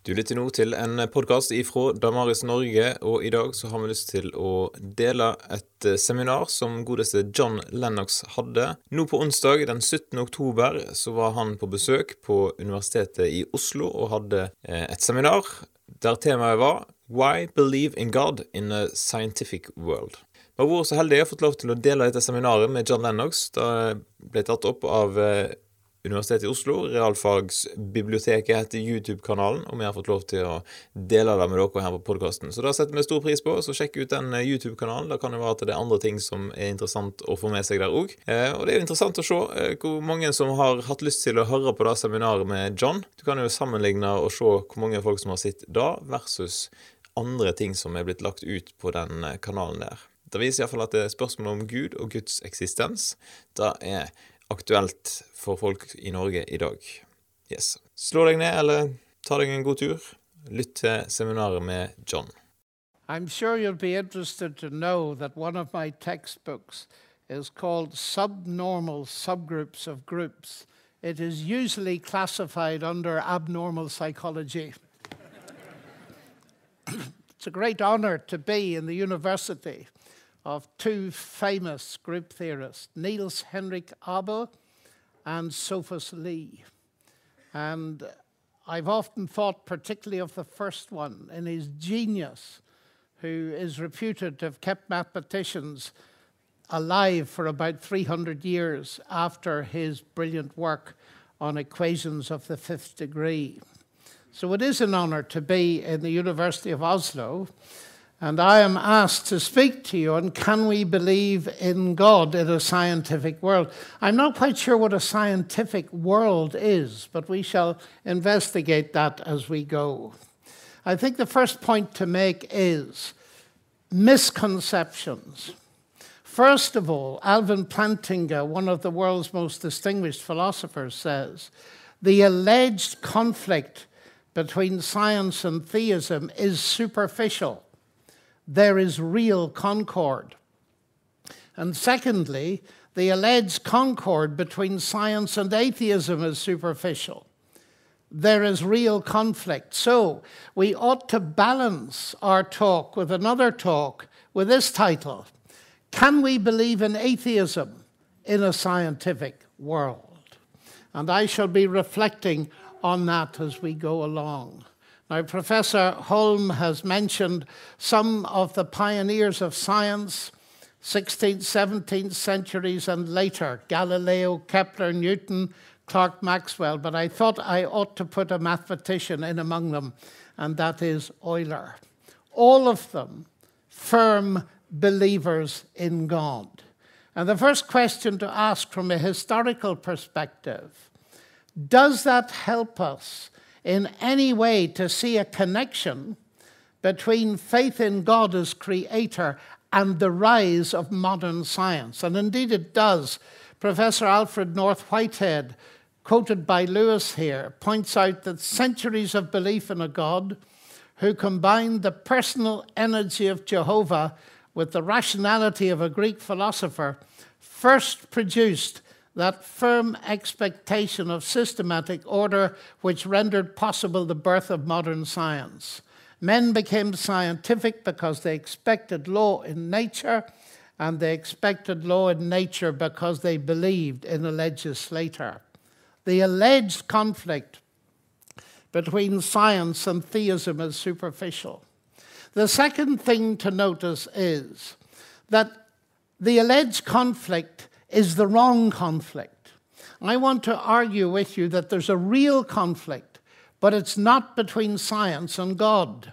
Du lytter nå til en podkast ifra Damaris Norge, og i dag så har vi lyst til å dele et eh, seminar som godeste John Lennox hadde. Nå på onsdag den 17. oktober så var han på besøk på Universitetet i Oslo og hadde eh, et seminar der temaet var Why Believe in God in a Scientific World. Vi har vært så heldige å fått lov til å dele dette seminaret med John Lennox. Det ble tatt opp av eh, Universitetet i Oslo. Realfagsbiblioteket heter YouTube-kanalen, og vi har fått lov til å dele det med dere her på podkasten. Så det setter vi stor pris på. Så sjekk ut den eh, YouTube-kanalen. Det kan jo være at det er andre ting som er interessant å få med seg der òg. Eh, og det er jo interessant å se eh, hvor mange som har hatt lyst til å høre på det seminaret med John. Du kan jo sammenligne og se hvor mange folk som har sett da, versus andre ting som er blitt lagt ut på den kanalen der. Det viser iallfall at det er spørsmål om Gud og Guds eksistens. Det er aktuelt for folk i Norge i dag. Yes. Slå deg ned, eller ta deg en god tur. Lytt til seminaret med John. I'm sure you'll be interested to know that one of my textbooks is called Subnormal Subgroups of Groups. It is usually classified under abnormal psychology. it's a great honor to be in the university of two famous group theorists, Niels Henrik Abel and Sophus Lie. And I've often thought particularly of the first one in his genius, who is reputed to have kept mathematicians alive for about 300 years after his brilliant work on equations of the fifth degree. So it is an honor to be in the University of Oslo and I am asked to speak to you on can we believe in God in a scientific world? I'm not quite sure what a scientific world is, but we shall investigate that as we go. I think the first point to make is misconceptions. First of all, Alvin Plantinga, one of the world's most distinguished philosophers, says the alleged conflict between science and theism is superficial there is real concord. And secondly, the alleged concord between science and atheism is superficial. There is real conflict. So we ought to balance our talk with another talk with this title Can we believe in atheism in a scientific world? And I shall be reflecting on that as we go along. Now, Professor Holm has mentioned some of the pioneers of science, 16th, 17th centuries and later Galileo, Kepler, Newton, Clerk Maxwell, but I thought I ought to put a mathematician in among them, and that is Euler. All of them firm believers in God. And the first question to ask from a historical perspective does that help us in any way to see a connection between faith in God as creator and the rise of modern science. And indeed it does. Professor Alfred North Whitehead, quoted by Lewis here, points out that centuries of belief in a God who combined the personal energy of Jehovah with the rationality of a Greek philosopher first produced that firm expectation of systematic order which rendered possible the birth of modern science. Men became scientific because they expected law in nature, and they expected law in nature because they believed in a legislator. The alleged conflict between science and theism is superficial. The second thing to notice is that the alleged conflict is the wrong conflict. I want to argue with you that there's a real conflict, but it's not between science and God.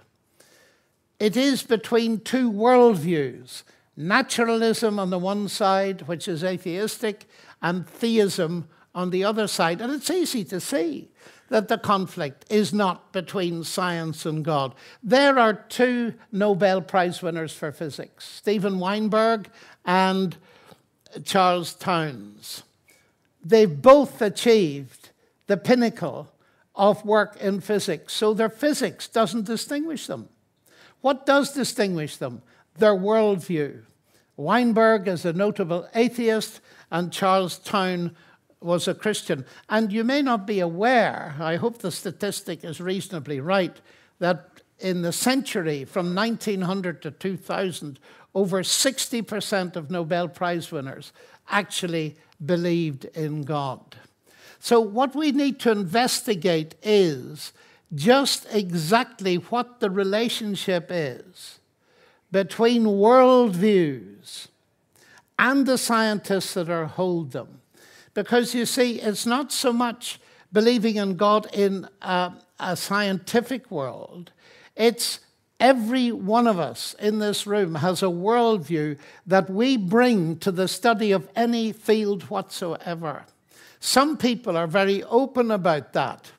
It is between two worldviews naturalism on the one side, which is atheistic, and theism on the other side. And it's easy to see that the conflict is not between science and God. There are two Nobel Prize winners for physics Steven Weinberg and Charles Townes. They've both achieved the pinnacle of work in physics, so their physics doesn't distinguish them. What does distinguish them? Their worldview. Weinberg is a notable atheist, and Charles Townes was a Christian. And you may not be aware, I hope the statistic is reasonably right, that in the century from 1900 to 2000, over 60% of Nobel Prize winners actually believed in God. So, what we need to investigate is just exactly what the relationship is between worldviews and the scientists that are hold them. Because you see, it's not so much believing in God in a, a scientific world, it's every one of us in this room has a worldview that we bring to the study of any field whatsoever. Some people are very open about that.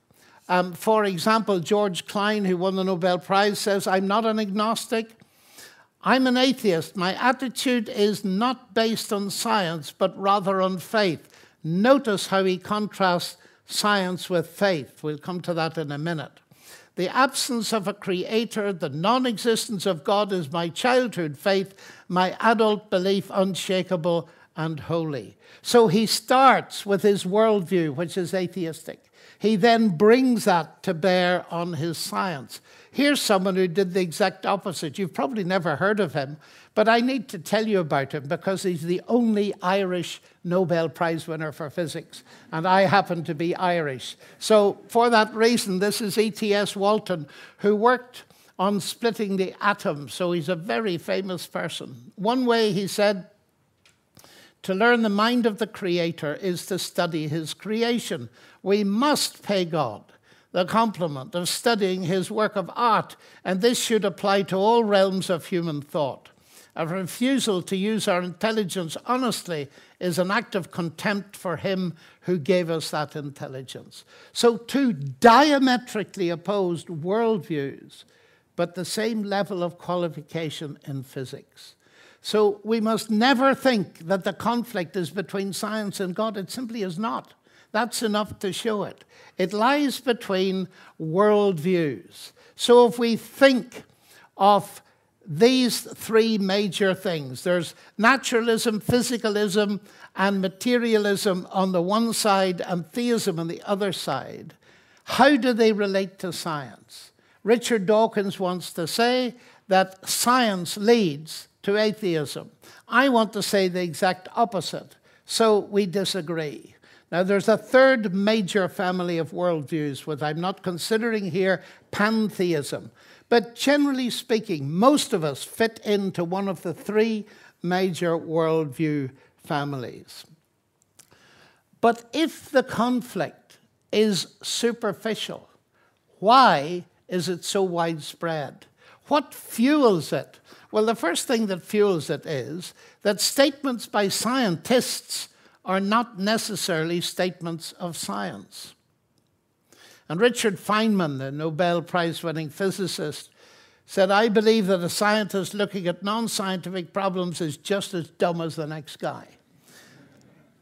Um, for example, George Klein, who won the Nobel Prize, says, I'm not an agnostic. I'm an atheist. My attitude is not based on science, but rather on faith. Notice how he contrasts science with faith. We'll come to that in a minute. The absence of a creator, the non existence of God is my childhood faith, my adult belief unshakable and holy. So he starts with his worldview, which is atheistic. He then brings that to bear on his science. Here's someone who did the exact opposite. You've probably never heard of him, but I need to tell you about him because he's the only Irish Nobel Prize winner for physics, and I happen to be Irish. So, for that reason, this is E.T.S. Walton, who worked on splitting the atom, so he's a very famous person. One way he said, to learn the mind of the Creator is to study His creation. We must pay God the compliment of studying His work of art, and this should apply to all realms of human thought. A refusal to use our intelligence honestly is an act of contempt for Him who gave us that intelligence. So, two diametrically opposed worldviews, but the same level of qualification in physics. So we must never think that the conflict is between science and God. It simply is not. That's enough to show it. It lies between worldviews. So if we think of these three major things there's naturalism, physicalism, and materialism on the one side, and theism on the other side. How do they relate to science? Richard Dawkins wants to say that science leads to atheism. I want to say the exact opposite. So we disagree. Now, there's a third major family of worldviews, which I'm not considering here pantheism. But generally speaking, most of us fit into one of the three major worldview families. But if the conflict is superficial, why is it so widespread? What fuels it? Well, the first thing that fuels it is that statements by scientists are not necessarily statements of science. And Richard Feynman, the Nobel Prize winning physicist, said, I believe that a scientist looking at non scientific problems is just as dumb as the next guy.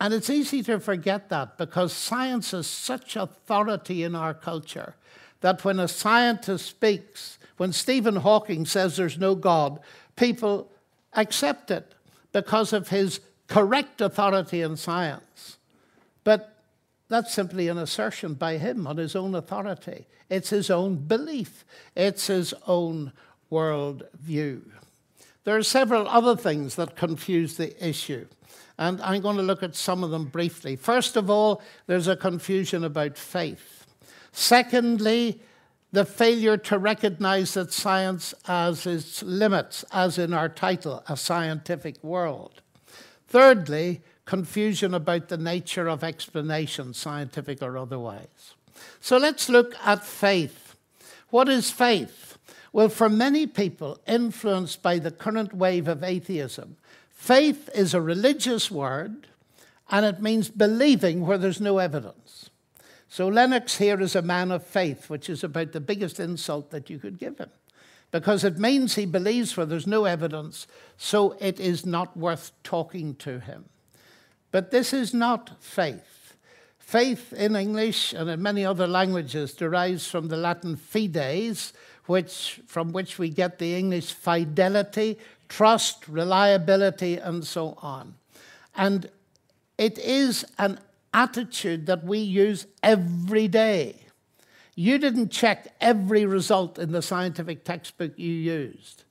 And it's easy to forget that because science is such authority in our culture that when a scientist speaks, when Stephen Hawking says there's no God, people accept it because of his correct authority in science. But that's simply an assertion by him on his own authority. It's his own belief, it's his own world view. There are several other things that confuse the issue, and I'm going to look at some of them briefly. First of all, there's a confusion about faith. Secondly, the failure to recognize that science has its limits, as in our title, A Scientific World. Thirdly, confusion about the nature of explanation, scientific or otherwise. So let's look at faith. What is faith? Well, for many people influenced by the current wave of atheism, faith is a religious word and it means believing where there's no evidence. So Lennox here is a man of faith, which is about the biggest insult that you could give him. Because it means he believes where there's no evidence, so it is not worth talking to him. But this is not faith. Faith in English and in many other languages derives from the Latin fides, which, from which we get the English fidelity, trust, reliability, and so on. And it is an attitude that we use every day. You didn't check every result in the scientific textbook you used.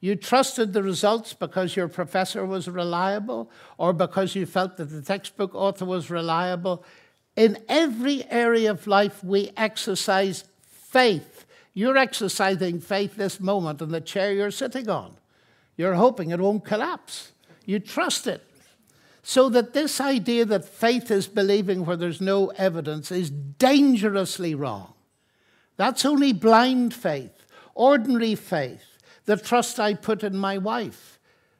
You trusted the results because your professor was reliable or because you felt that the textbook author was reliable. In every area of life, we exercise faith. You're exercising faith this moment in the chair you're sitting on. You're hoping it won't collapse. You trust it. So that this idea that faith is believing where there's no evidence is dangerously wrong. That's only blind faith, ordinary faith the trust I put in my wife,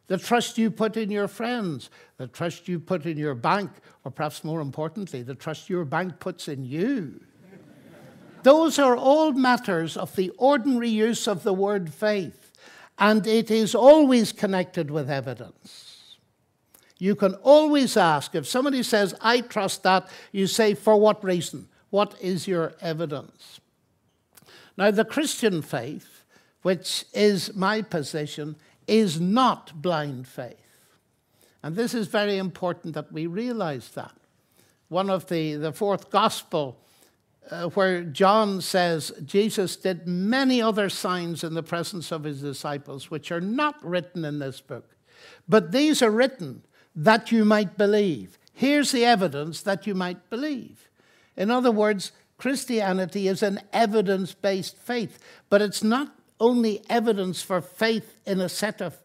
the trust you put in your friends, the trust you put in your bank, or perhaps more importantly, the trust your bank puts in you. Those are all matters of the ordinary use of the word faith, and it is always connected with evidence. You can always ask if somebody says, I trust that, you say, For what reason? What is your evidence? Now, the Christian faith which is my position, is not blind faith. And this is very important that we realize that. One of the, the fourth gospel, uh, where John says Jesus did many other signs in the presence of his disciples, which are not written in this book. But these are written that you might believe. Here's the evidence that you might believe. In other words, Christianity is an evidence based faith, but it's not only evidence for faith in a set of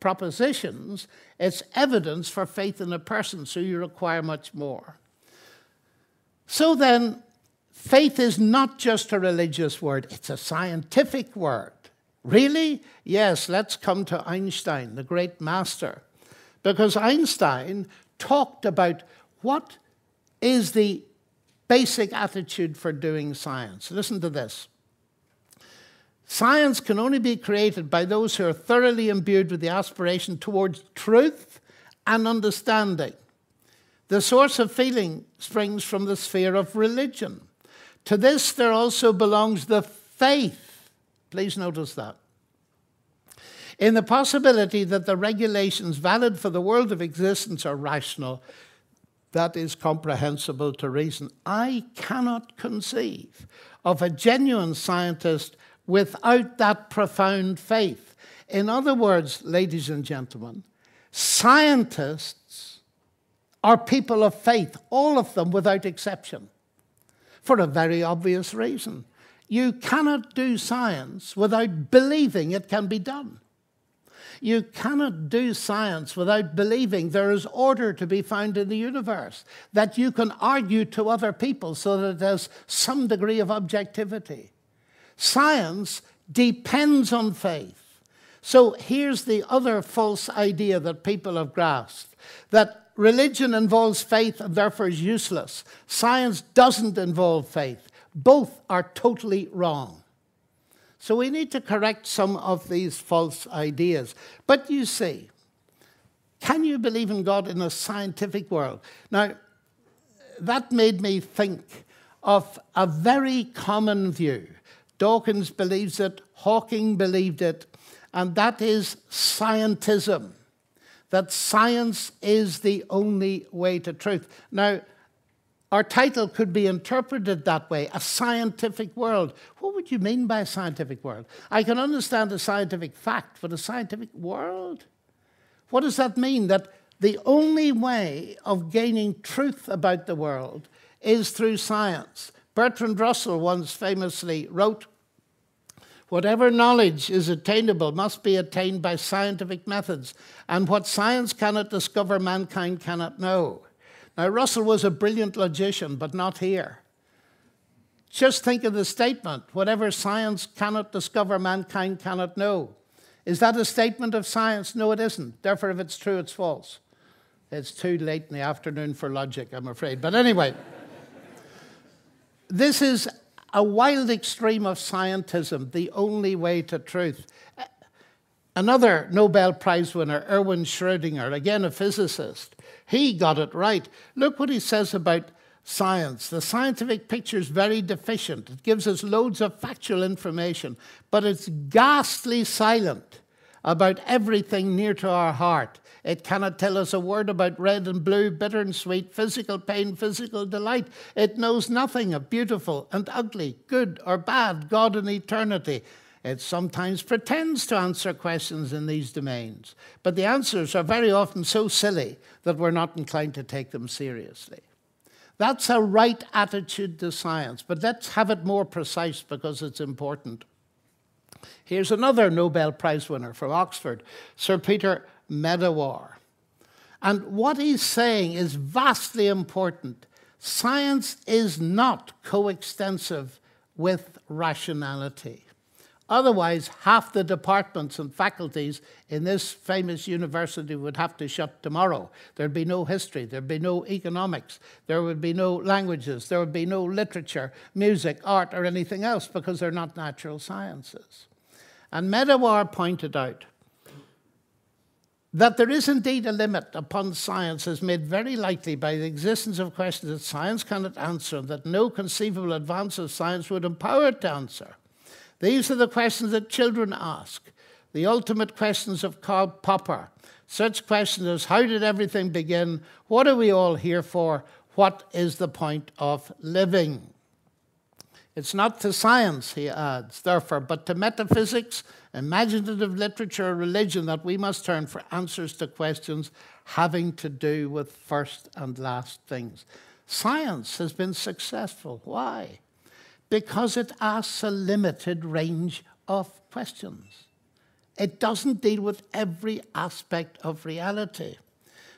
propositions, it's evidence for faith in a person, so you require much more. So then, faith is not just a religious word, it's a scientific word. Really? Yes, let's come to Einstein, the great master. Because Einstein talked about what is the basic attitude for doing science. Listen to this. Science can only be created by those who are thoroughly imbued with the aspiration towards truth and understanding. The source of feeling springs from the sphere of religion. To this, there also belongs the faith. Please notice that. In the possibility that the regulations valid for the world of existence are rational, that is comprehensible to reason. I cannot conceive of a genuine scientist without that profound faith. In other words, ladies and gentlemen, scientists are people of faith, all of them without exception, for a very obvious reason. You cannot do science without believing it can be done. You cannot do science without believing there is order to be found in the universe, that you can argue to other people so that there's some degree of objectivity. Science depends on faith. So here's the other false idea that people have grasped that religion involves faith and therefore is useless. Science doesn't involve faith. Both are totally wrong. So we need to correct some of these false ideas. But you see, can you believe in God in a scientific world? Now, that made me think of a very common view Dawkins believes it, Hawking believed it, and that is scientism. That science is the only way to truth. Now, our title could be interpreted that way a scientific world. What would you mean by a scientific world? I can understand a scientific fact, but a scientific world? What does that mean? That the only way of gaining truth about the world is through science. Bertrand Russell once famously wrote Whatever knowledge is attainable must be attained by scientific methods, and what science cannot discover, mankind cannot know. Now, Russell was a brilliant logician, but not here. Just think of the statement whatever science cannot discover, mankind cannot know. Is that a statement of science? No, it isn't. Therefore, if it's true, it's false. It's too late in the afternoon for logic, I'm afraid. But anyway. This is a wild extreme of scientism, the only way to truth. Uh, another Nobel Prize winner, Erwin Schrödinger, again a physicist, he got it right. Look what he says about science. The scientific picture is very deficient. It gives us loads of factual information, but it's ghastly silent about everything near to our heart. It cannot tell us a word about red and blue, bitter and sweet, physical pain, physical delight. It knows nothing of beautiful and ugly, good or bad, God and eternity. It sometimes pretends to answer questions in these domains, but the answers are very often so silly that we're not inclined to take them seriously. That's a right attitude to science, but let's have it more precise because it's important. Here's another Nobel Prize winner from Oxford, Sir Peter Medawar. And what he's saying is vastly important. Science is not coextensive with rationality. Otherwise, half the departments and faculties in this famous university would have to shut tomorrow. There'd be no history, there'd be no economics, there would be no languages, there would be no literature, music, art, or anything else because they're not natural sciences. And Medawar pointed out that there is indeed a limit upon science is made very likely by the existence of questions that science cannot answer, and that no conceivable advance of science would empower it to answer. These are the questions that children ask, the ultimate questions of Karl Popper. Such questions as how did everything begin? What are we all here for? What is the point of living? It's not to science, he adds, therefore, but to metaphysics, imaginative literature, religion that we must turn for answers to questions having to do with first and last things. Science has been successful. Why? Because it asks a limited range of questions. It doesn't deal with every aspect of reality.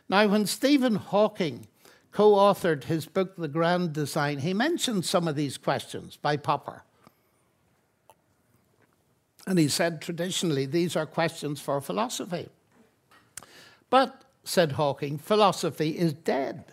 Now, when Stephen Hawking co authored his book, The Grand Design, he mentioned some of these questions by Popper. And he said traditionally these are questions for philosophy. But, said Hawking, philosophy is dead.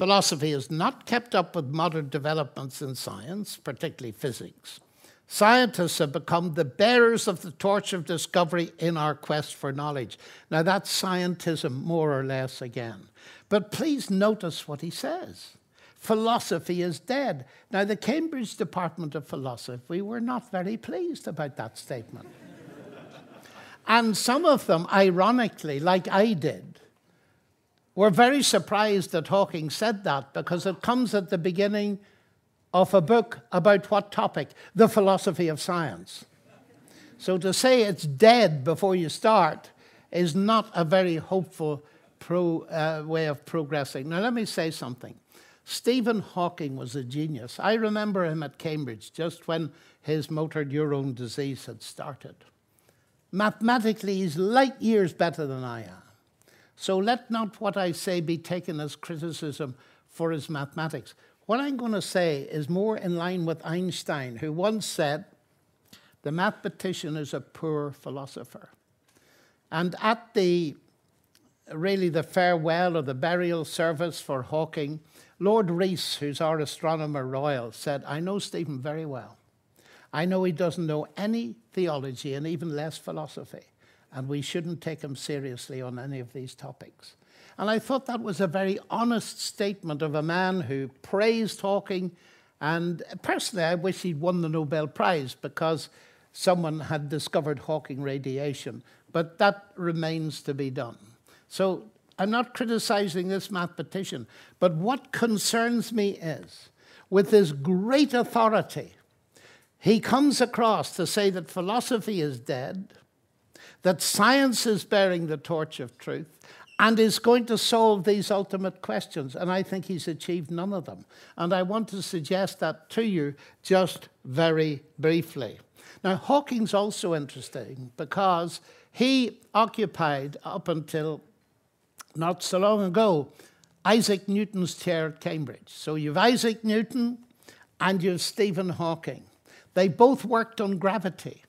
Philosophy has not kept up with modern developments in science, particularly physics. Scientists have become the bearers of the torch of discovery in our quest for knowledge. Now, that's scientism, more or less, again. But please notice what he says philosophy is dead. Now, the Cambridge Department of Philosophy were not very pleased about that statement. and some of them, ironically, like I did, we're very surprised that Hawking said that because it comes at the beginning of a book about what topic? The philosophy of science. So to say it's dead before you start is not a very hopeful pro, uh, way of progressing. Now, let me say something. Stephen Hawking was a genius. I remember him at Cambridge just when his motor neurone disease had started. Mathematically, he's light years better than I am. So let not what I say be taken as criticism for his mathematics. What I'm going to say is more in line with Einstein, who once said, The mathematician is a poor philosopher. And at the really the farewell or the burial service for Hawking, Lord Rees, who's our astronomer royal, said, I know Stephen very well. I know he doesn't know any theology and even less philosophy and we shouldn't take him seriously on any of these topics. And I thought that was a very honest statement of a man who praised Hawking. And personally, I wish he'd won the Nobel Prize because someone had discovered Hawking radiation. But that remains to be done. So I'm not criticizing this mathematician. But what concerns me is, with this great authority, he comes across to say that philosophy is dead that science is bearing the torch of truth and is going to solve these ultimate questions. And I think he's achieved none of them. And I want to suggest that to you just very briefly. Now, Hawking's also interesting because he occupied, up until not so long ago, Isaac Newton's chair at Cambridge. So you've Isaac Newton and you've Stephen Hawking. They both worked on gravity.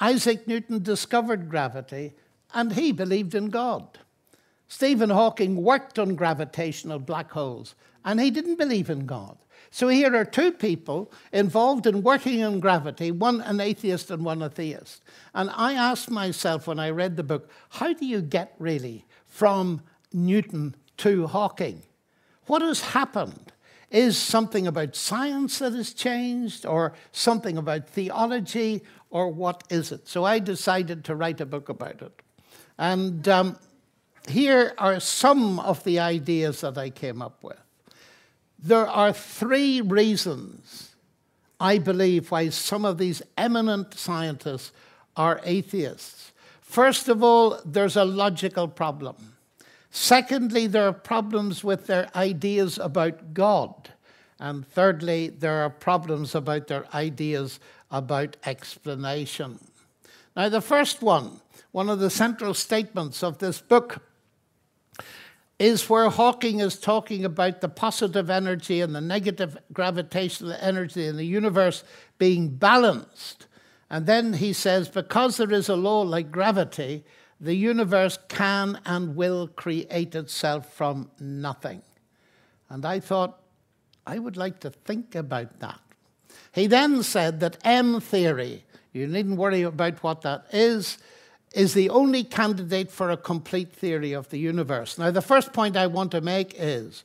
Isaac Newton discovered gravity and he believed in God. Stephen Hawking worked on gravitational black holes and he didn't believe in God. So here are two people involved in working on gravity, one an atheist and one a theist. And I asked myself when I read the book, how do you get really from Newton to Hawking? What has happened is something about science that has changed, or something about theology, or what is it? So I decided to write a book about it. And um, here are some of the ideas that I came up with. There are three reasons I believe why some of these eminent scientists are atheists. First of all, there's a logical problem. Secondly, there are problems with their ideas about God. And thirdly, there are problems about their ideas about explanation. Now, the first one, one of the central statements of this book, is where Hawking is talking about the positive energy and the negative gravitational energy in the universe being balanced. And then he says, because there is a law like gravity, the universe can and will create itself from nothing. And I thought, I would like to think about that. He then said that M theory, you needn't worry about what that is, is the only candidate for a complete theory of the universe. Now, the first point I want to make is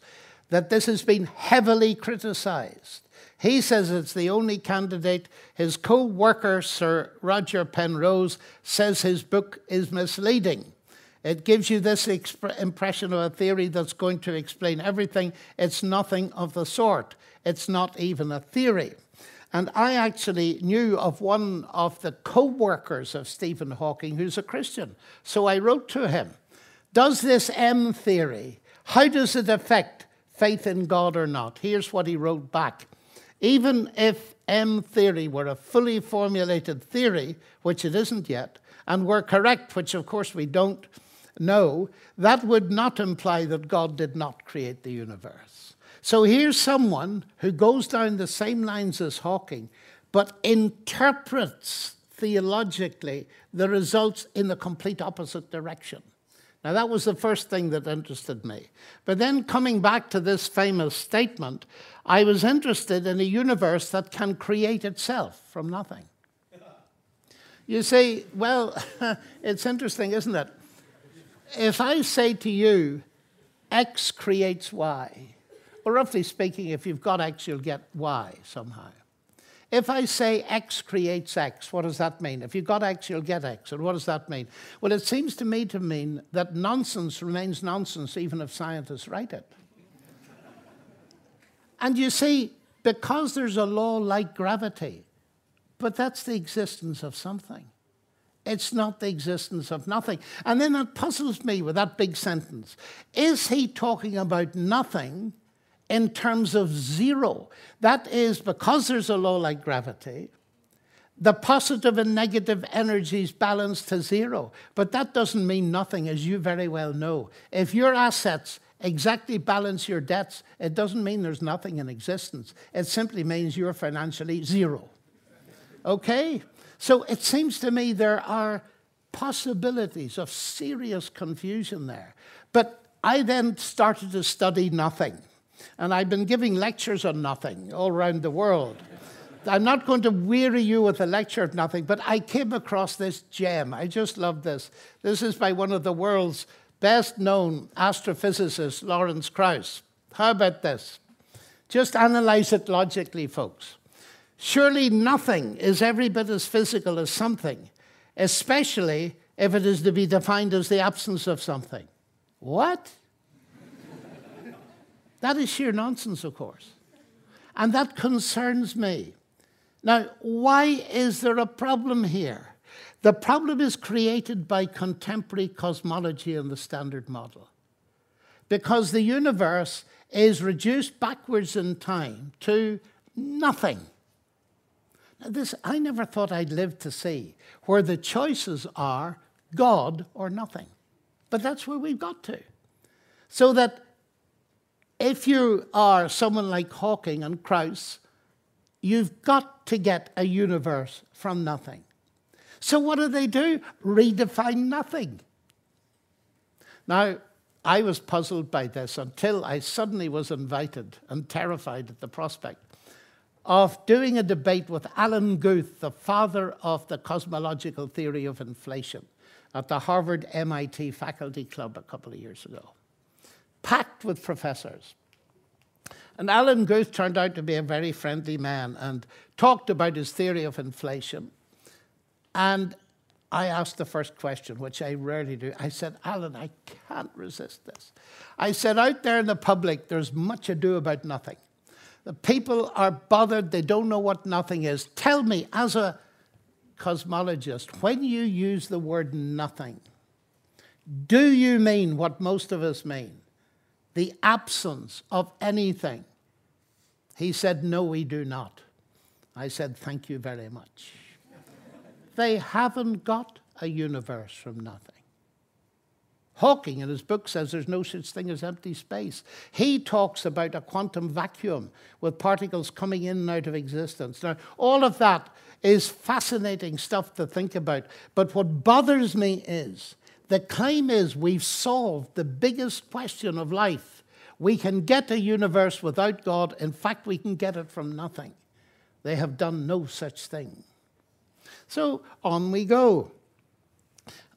that this has been heavily criticized. He says it's the only candidate. His co worker, Sir Roger Penrose, says his book is misleading. It gives you this impression of a theory that's going to explain everything. It's nothing of the sort. It's not even a theory. And I actually knew of one of the co workers of Stephen Hawking who's a Christian. So I wrote to him Does this M theory, how does it affect faith in God or not? Here's what he wrote back. Even if M theory were a fully formulated theory, which it isn't yet, and were correct, which of course we don't know, that would not imply that God did not create the universe. So here's someone who goes down the same lines as Hawking, but interprets theologically the results in the complete opposite direction. Now, that was the first thing that interested me. But then, coming back to this famous statement, I was interested in a universe that can create itself from nothing. You say, well, it's interesting, isn't it? If I say to you, X creates Y, well, roughly speaking, if you've got X, you'll get Y somehow. If I say X creates X, what does that mean? If you've got X, you'll get X. And what does that mean? Well, it seems to me to mean that nonsense remains nonsense even if scientists write it. and you see, because there's a law like gravity, but that's the existence of something. It's not the existence of nothing. And then that puzzles me with that big sentence. Is he talking about nothing in terms of zero. That is because there's a law like gravity, the positive and negative energies balance to zero. But that doesn't mean nothing, as you very well know. If your assets exactly balance your debts, it doesn't mean there's nothing in existence. It simply means you're financially zero. Okay? So it seems to me there are possibilities of serious confusion there. But I then started to study nothing. And I've been giving lectures on nothing all around the world. I'm not going to weary you with a lecture of nothing, but I came across this gem. I just love this. This is by one of the world's best known astrophysicists, Lawrence Krauss. How about this? Just analyze it logically, folks. Surely nothing is every bit as physical as something, especially if it is to be defined as the absence of something. What? That is sheer nonsense, of course. And that concerns me. Now, why is there a problem here? The problem is created by contemporary cosmology and the Standard Model. Because the universe is reduced backwards in time to nothing. Now, this I never thought I'd live to see, where the choices are God or nothing. But that's where we've got to. So that if you are someone like Hawking and Krauss, you've got to get a universe from nothing. So, what do they do? Redefine nothing. Now, I was puzzled by this until I suddenly was invited and terrified at the prospect of doing a debate with Alan Guth, the father of the cosmological theory of inflation, at the Harvard MIT Faculty Club a couple of years ago packed with professors. And Alan Guth turned out to be a very friendly man and talked about his theory of inflation. And I asked the first question, which I rarely do. I said, Alan, I can't resist this. I said, out there in the public, there's much ado about nothing. The people are bothered, they don't know what nothing is. Tell me, as a cosmologist, when you use the word nothing, do you mean what most of us mean? The absence of anything. He said, No, we do not. I said, Thank you very much. they haven't got a universe from nothing. Hawking in his book says there's no such thing as empty space. He talks about a quantum vacuum with particles coming in and out of existence. Now, all of that is fascinating stuff to think about. But what bothers me is the claim is we've solved the biggest question of life. We can get a universe without God. In fact, we can get it from nothing. They have done no such thing. So on we go.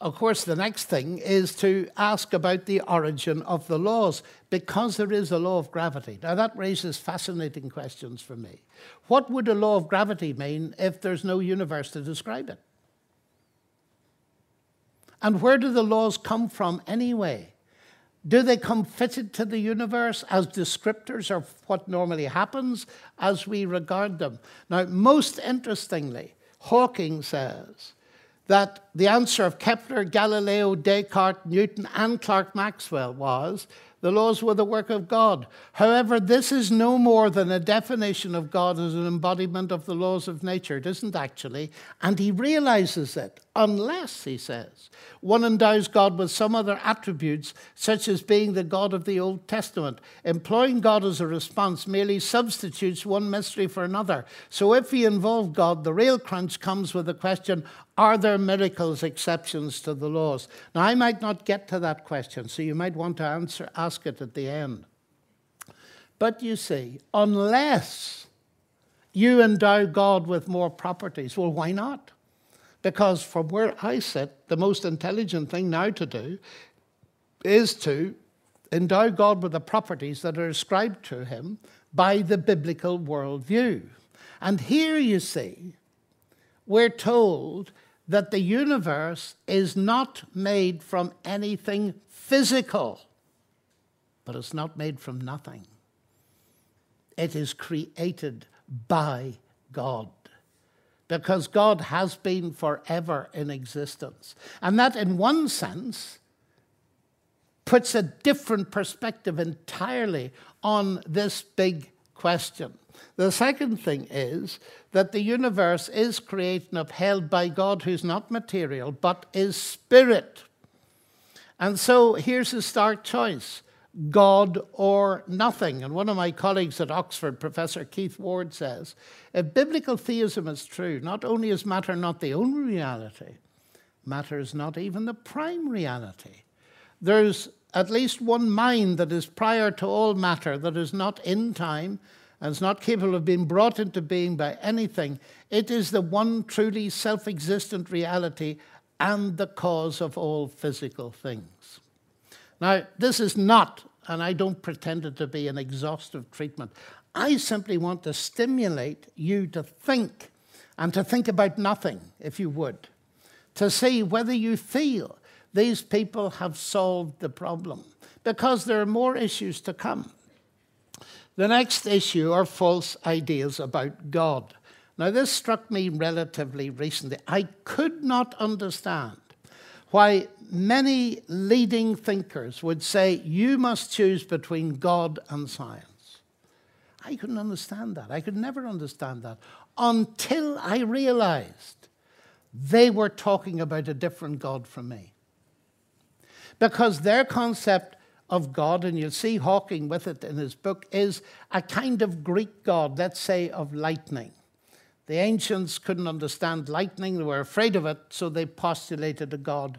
Of course, the next thing is to ask about the origin of the laws, because there is a law of gravity. Now, that raises fascinating questions for me. What would a law of gravity mean if there's no universe to describe it? And where do the laws come from anyway? Do they come fitted to the universe as descriptors of what normally happens as we regard them? Now, most interestingly, Hawking says that the answer of Kepler, Galileo, Descartes, Newton, and Clerk Maxwell was the laws were the work of God. However, this is no more than a definition of God as an embodiment of the laws of nature. It isn't actually. And he realizes it, unless, he says, one endows God with some other attributes, such as being the God of the Old Testament. Employing God as a response merely substitutes one mystery for another. So if we involve God, the real crunch comes with the question are there miracles exceptions to the laws? Now, I might not get to that question, so you might want to answer, ask it at the end. But you see, unless you endow God with more properties, well, why not? Because from where I sit, the most intelligent thing now to do is to endow God with the properties that are ascribed to him by the biblical worldview. And here you see, we're told that the universe is not made from anything physical, but it's not made from nothing. It is created by God. Because God has been forever in existence. And that, in one sense, puts a different perspective entirely on this big question. The second thing is that the universe is created and upheld by God who's not material but is spirit. And so here's a stark choice God or nothing. And one of my colleagues at Oxford, Professor Keith Ward, says if biblical theism is true, not only is matter not the only reality, matter is not even the prime reality. There's at least one mind that is prior to all matter, that is not in time and is not capable of being brought into being by anything. It is the one truly self existent reality and the cause of all physical things. Now, this is not, and I don't pretend it to be, an exhaustive treatment. I simply want to stimulate you to think and to think about nothing, if you would, to see whether you feel these people have solved the problem, because there are more issues to come. The next issue are false ideas about God. Now, this struck me relatively recently. I could not understand why many leading thinkers would say you must choose between God and science. I couldn't understand that. I could never understand that until I realized they were talking about a different God from me. Because their concept of God, and you'll see Hawking with it in his book, is a kind of Greek God, let's say, of lightning. The ancients couldn't understand lightning, they were afraid of it, so they postulated a God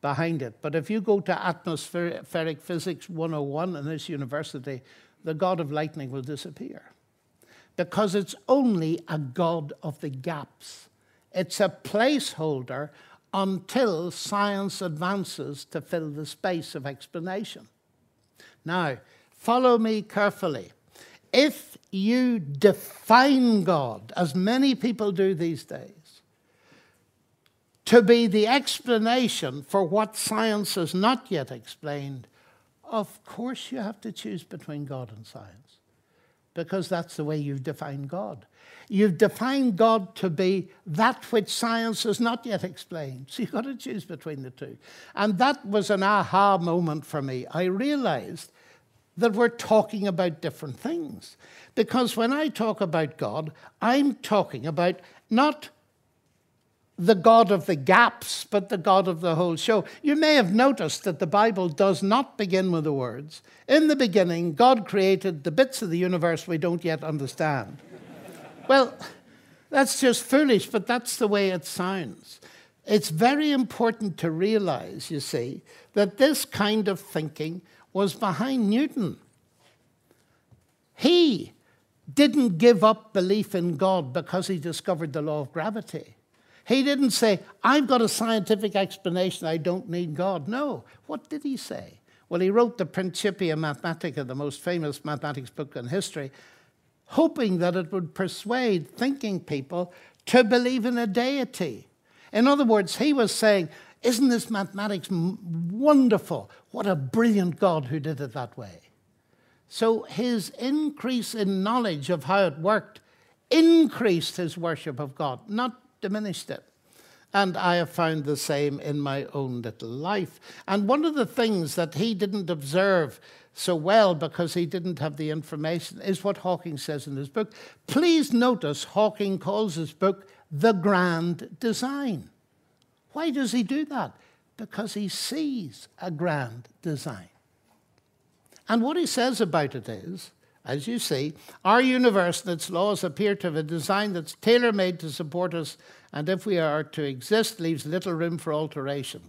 behind it. But if you go to Atmospheric Physics 101 in this university, the God of lightning will disappear. Because it's only a God of the gaps. It's a placeholder until science advances to fill the space of explanation. Now, follow me carefully. if you define God, as many people do these days, to be the explanation for what science has not yet explained, of course you have to choose between God and science because that's the way you've defined God. You've defined God to be that which science has not yet explained. So you've got to choose between the two. And that was an aha moment for me. I realized that we're talking about different things. Because when I talk about God, I'm talking about not the God of the gaps, but the God of the whole show. You may have noticed that the Bible does not begin with the words, In the beginning, God created the bits of the universe we don't yet understand. well, that's just foolish, but that's the way it sounds. It's very important to realize, you see, that this kind of thinking was behind Newton. He didn't give up belief in God because he discovered the law of gravity. He didn't say, I've got a scientific explanation, I don't need God. No. What did he say? Well, he wrote the Principia Mathematica, the most famous mathematics book in history, hoping that it would persuade thinking people to believe in a deity. In other words, he was saying, Isn't this mathematics wonderful? What a brilliant God who did it that way. So his increase in knowledge of how it worked increased his worship of God, not diminished it. And I have found the same in my own little life. And one of the things that he didn't observe so well because he didn't have the information is what Hawking says in his book. Please notice Hawking calls his book The Grand Design. Why does he do that? Because he sees a grand design. And what he says about it is as you see, our universe and its laws appear to have a design that's tailor made to support us, and if we are to exist, leaves little room for alteration.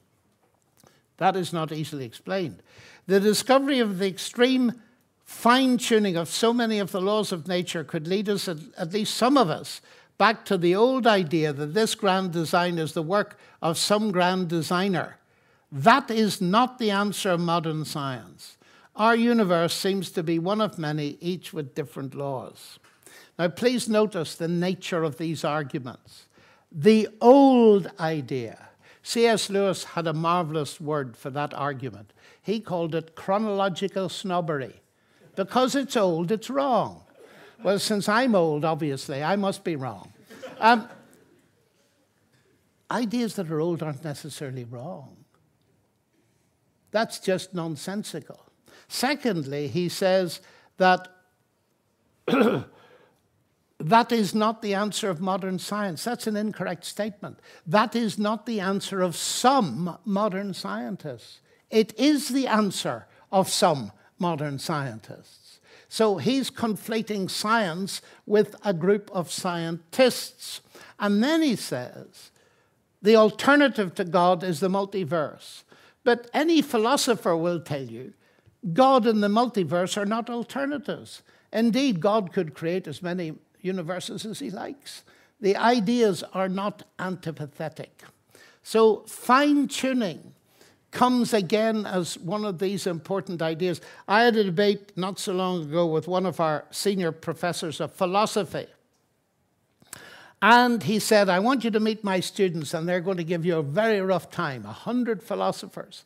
That is not easily explained. The discovery of the extreme fine tuning of so many of the laws of nature could lead us, at least some of us, back to the old idea that this grand design is the work of some grand designer. That is not the answer of modern science. Our universe seems to be one of many, each with different laws. Now, please notice the nature of these arguments. The old idea, C.S. Lewis had a marvelous word for that argument. He called it chronological snobbery. Because it's old, it's wrong. Well, since I'm old, obviously, I must be wrong. Um, ideas that are old aren't necessarily wrong. That's just nonsensical. Secondly, he says that that is not the answer of modern science. That's an incorrect statement. That is not the answer of some modern scientists. It is the answer of some modern scientists. So he's conflating science with a group of scientists. And then he says the alternative to God is the multiverse. But any philosopher will tell you God and the multiverse are not alternatives. Indeed, God could create as many universes as he likes. The ideas are not antipathetic. So, fine tuning comes again as one of these important ideas. I had a debate not so long ago with one of our senior professors of philosophy. And he said, I want you to meet my students, and they're going to give you a very rough time, a hundred philosophers.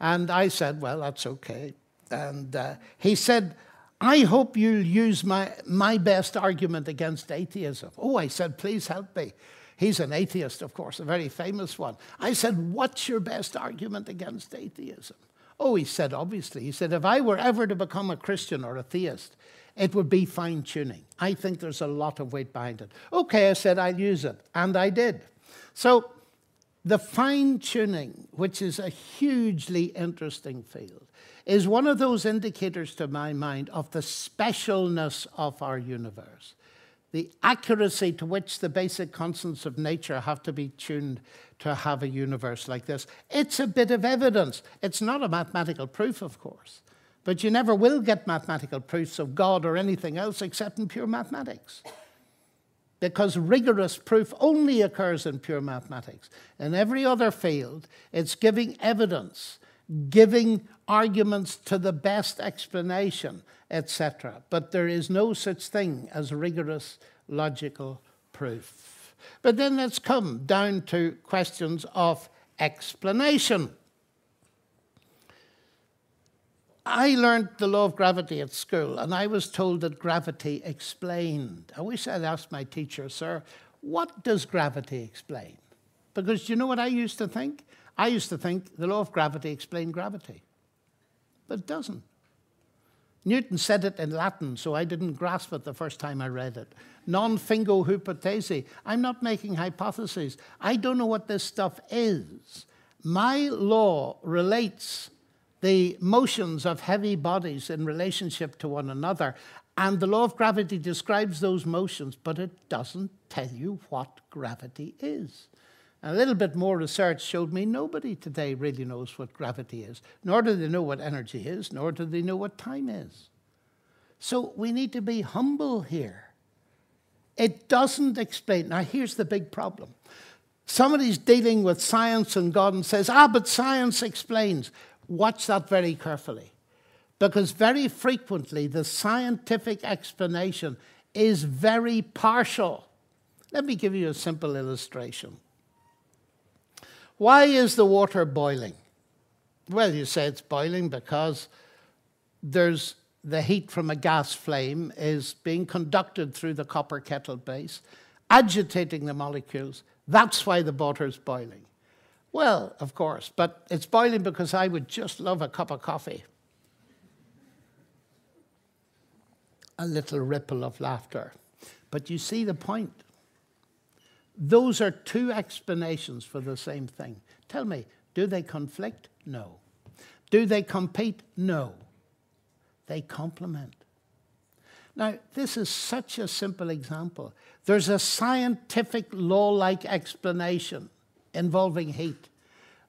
And I said, Well, that's okay. And uh, he said, I hope you'll use my, my best argument against atheism. Oh, I said, please help me. He's an atheist, of course, a very famous one. I said, What's your best argument against atheism? Oh, he said, obviously. He said, If I were ever to become a Christian or a theist, it would be fine tuning. I think there's a lot of weight behind it. Okay, I said, I'll use it. And I did. So, the fine tuning, which is a hugely interesting field, is one of those indicators to my mind of the specialness of our universe. The accuracy to which the basic constants of nature have to be tuned to have a universe like this. It's a bit of evidence. It's not a mathematical proof, of course, but you never will get mathematical proofs of God or anything else except in pure mathematics. Because rigorous proof only occurs in pure mathematics. In every other field, it's giving evidence giving arguments to the best explanation, etc. But there is no such thing as rigorous logical proof. But then let's come down to questions of explanation. I learned the law of gravity at school, and I was told that gravity explained. I wish I'd asked my teacher, sir, what does gravity explain? Because you know what I used to think? I used to think the law of gravity explained gravity, but it doesn't. Newton said it in Latin, so I didn't grasp it the first time I read it. Non fingo hypothesi. I'm not making hypotheses. I don't know what this stuff is. My law relates the motions of heavy bodies in relationship to one another, and the law of gravity describes those motions, but it doesn't tell you what gravity is. A little bit more research showed me nobody today really knows what gravity is, nor do they know what energy is, nor do they know what time is. So we need to be humble here. It doesn't explain. Now, here's the big problem. Somebody's dealing with science and God and says, ah, but science explains. Watch that very carefully. Because very frequently the scientific explanation is very partial. Let me give you a simple illustration. Why is the water boiling? Well, you say it's boiling because there's the heat from a gas flame is being conducted through the copper kettle base, agitating the molecules. That's why the water is boiling. Well, of course, but it's boiling because I would just love a cup of coffee. A little ripple of laughter. But you see the point. Those are two explanations for the same thing. Tell me, do they conflict? No. Do they compete? No. They complement. Now, this is such a simple example. There's a scientific law like explanation involving heat.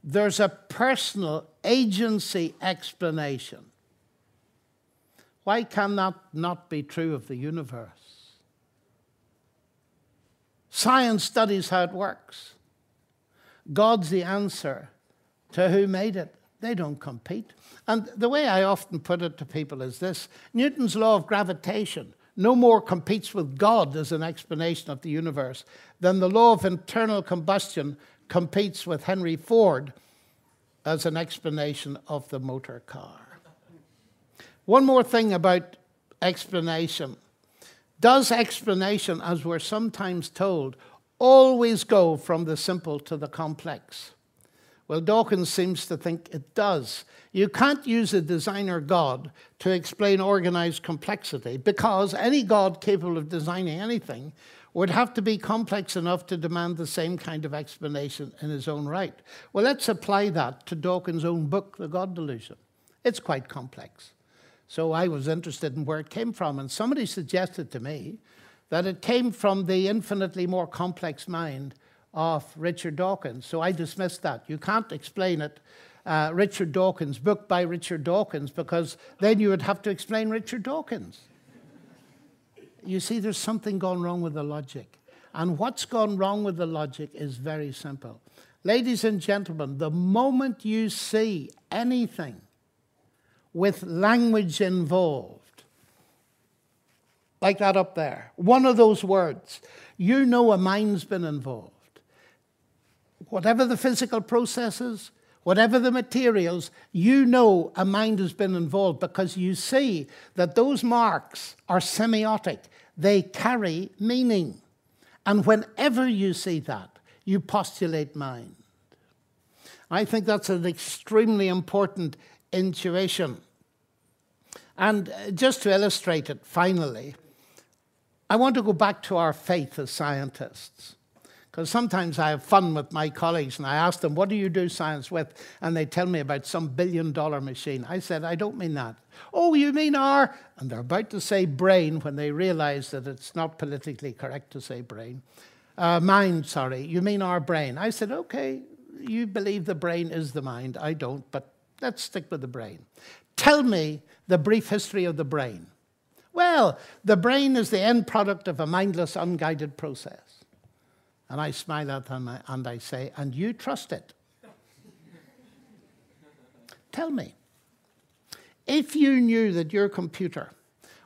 There's a personal agency explanation. Why can that not be true of the universe? Science studies how it works. God's the answer to who made it. They don't compete. And the way I often put it to people is this Newton's law of gravitation no more competes with God as an explanation of the universe than the law of internal combustion competes with Henry Ford as an explanation of the motor car. One more thing about explanation. Does explanation, as we're sometimes told, always go from the simple to the complex? Well, Dawkins seems to think it does. You can't use a designer God to explain organized complexity because any God capable of designing anything would have to be complex enough to demand the same kind of explanation in his own right. Well, let's apply that to Dawkins' own book, The God Delusion. It's quite complex. So I was interested in where it came from, and somebody suggested to me that it came from the infinitely more complex mind of Richard Dawkins. So I dismissed that. You can't explain it, uh, Richard Dawkins, book by Richard Dawkins, because then you would have to explain Richard Dawkins. you see, there's something gone wrong with the logic. And what's gone wrong with the logic is very simple. Ladies and gentlemen, the moment you see anything with language involved. Like that up there. One of those words. You know a mind's been involved. Whatever the physical processes, whatever the materials, you know a mind has been involved because you see that those marks are semiotic. They carry meaning. And whenever you see that, you postulate mind. I think that's an extremely important intuition. And uh, just to illustrate it finally, I want to go back to our faith as scientists. Because sometimes I have fun with my colleagues and I ask them, What do you do science with? And they tell me about some billion dollar machine. I said, I don't mean that. Oh, you mean our. And they're about to say brain when they realize that it's not politically correct to say brain. Uh, mind, sorry. You mean our brain. I said, Okay, you believe the brain is the mind. I don't, but let's stick with the brain. Tell me the brief history of the brain. Well, the brain is the end product of a mindless, unguided process. And I smile at them uh, and I say, and you trust it. Tell me, if you knew that your computer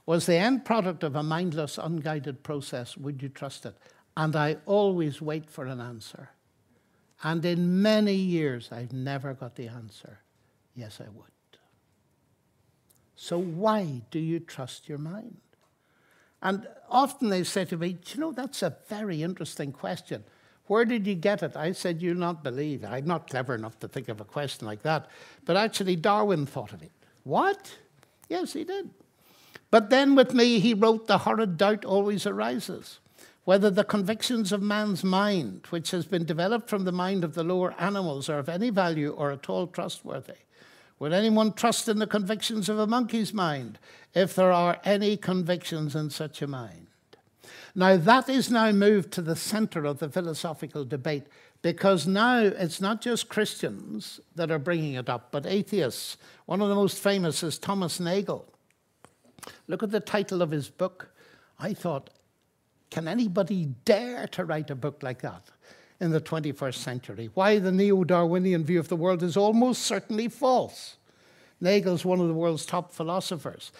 was the end product of a mindless, unguided process, would you trust it? And I always wait for an answer. And in many years, I've never got the answer. Yes, I would. So why do you trust your mind? And often they say to me, you know, that's a very interesting question. Where did you get it? I said, You'll not believe. I'm not clever enough to think of a question like that. But actually, Darwin thought of it. What? Yes, he did. But then with me, he wrote, The horrid doubt always arises whether the convictions of man's mind, which has been developed from the mind of the lower animals, are of any value or at all trustworthy. Would anyone trust in the convictions of a monkey's mind if there are any convictions in such a mind? Now, that is now moved to the center of the philosophical debate because now it's not just Christians that are bringing it up, but atheists. One of the most famous is Thomas Nagel. Look at the title of his book. I thought, can anybody dare to write a book like that in the 21st century? Why the neo Darwinian view of the world is almost certainly false. Nagel's one of the world's top philosophers.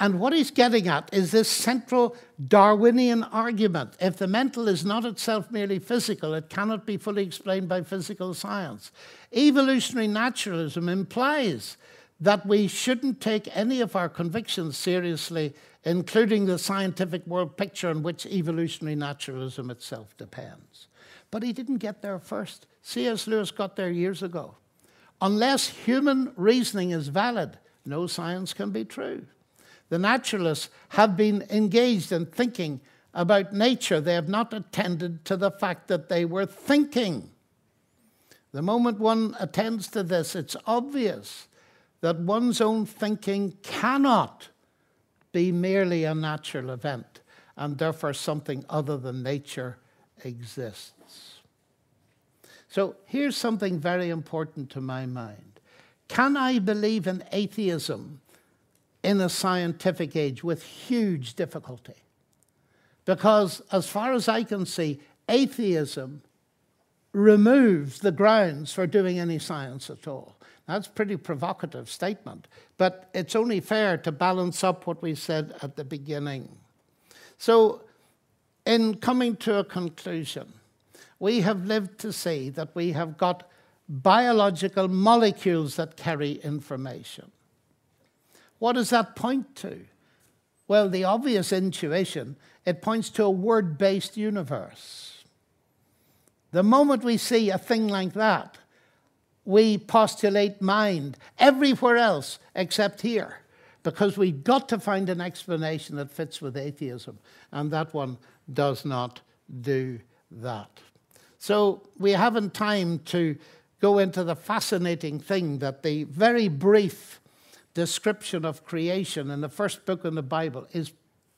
And what he's getting at is this central Darwinian argument. If the mental is not itself merely physical, it cannot be fully explained by physical science. Evolutionary naturalism implies that we shouldn't take any of our convictions seriously, including the scientific world picture on which evolutionary naturalism itself depends. But he didn't get there first. C.S. Lewis got there years ago. Unless human reasoning is valid, no science can be true. The naturalists have been engaged in thinking about nature. They have not attended to the fact that they were thinking. The moment one attends to this, it's obvious that one's own thinking cannot be merely a natural event, and therefore something other than nature exists. So here's something very important to my mind. Can I believe in atheism in a scientific age with huge difficulty. Because, as far as I can see, atheism removes the grounds for doing any science at all. That's a pretty provocative statement, but it's only fair to balance up what we said at the beginning. So, in coming to a conclusion, we have lived to see that we have got biological molecules that carry information. What does that point to? Well, the obvious intuition, it points to a word based universe. The moment we see a thing like that, we postulate mind everywhere else except here because we've got to find an explanation that fits with atheism, and that one does not do that. So we haven't time to go into the fascinating thing that the very brief description of creation in the first book in the Bible is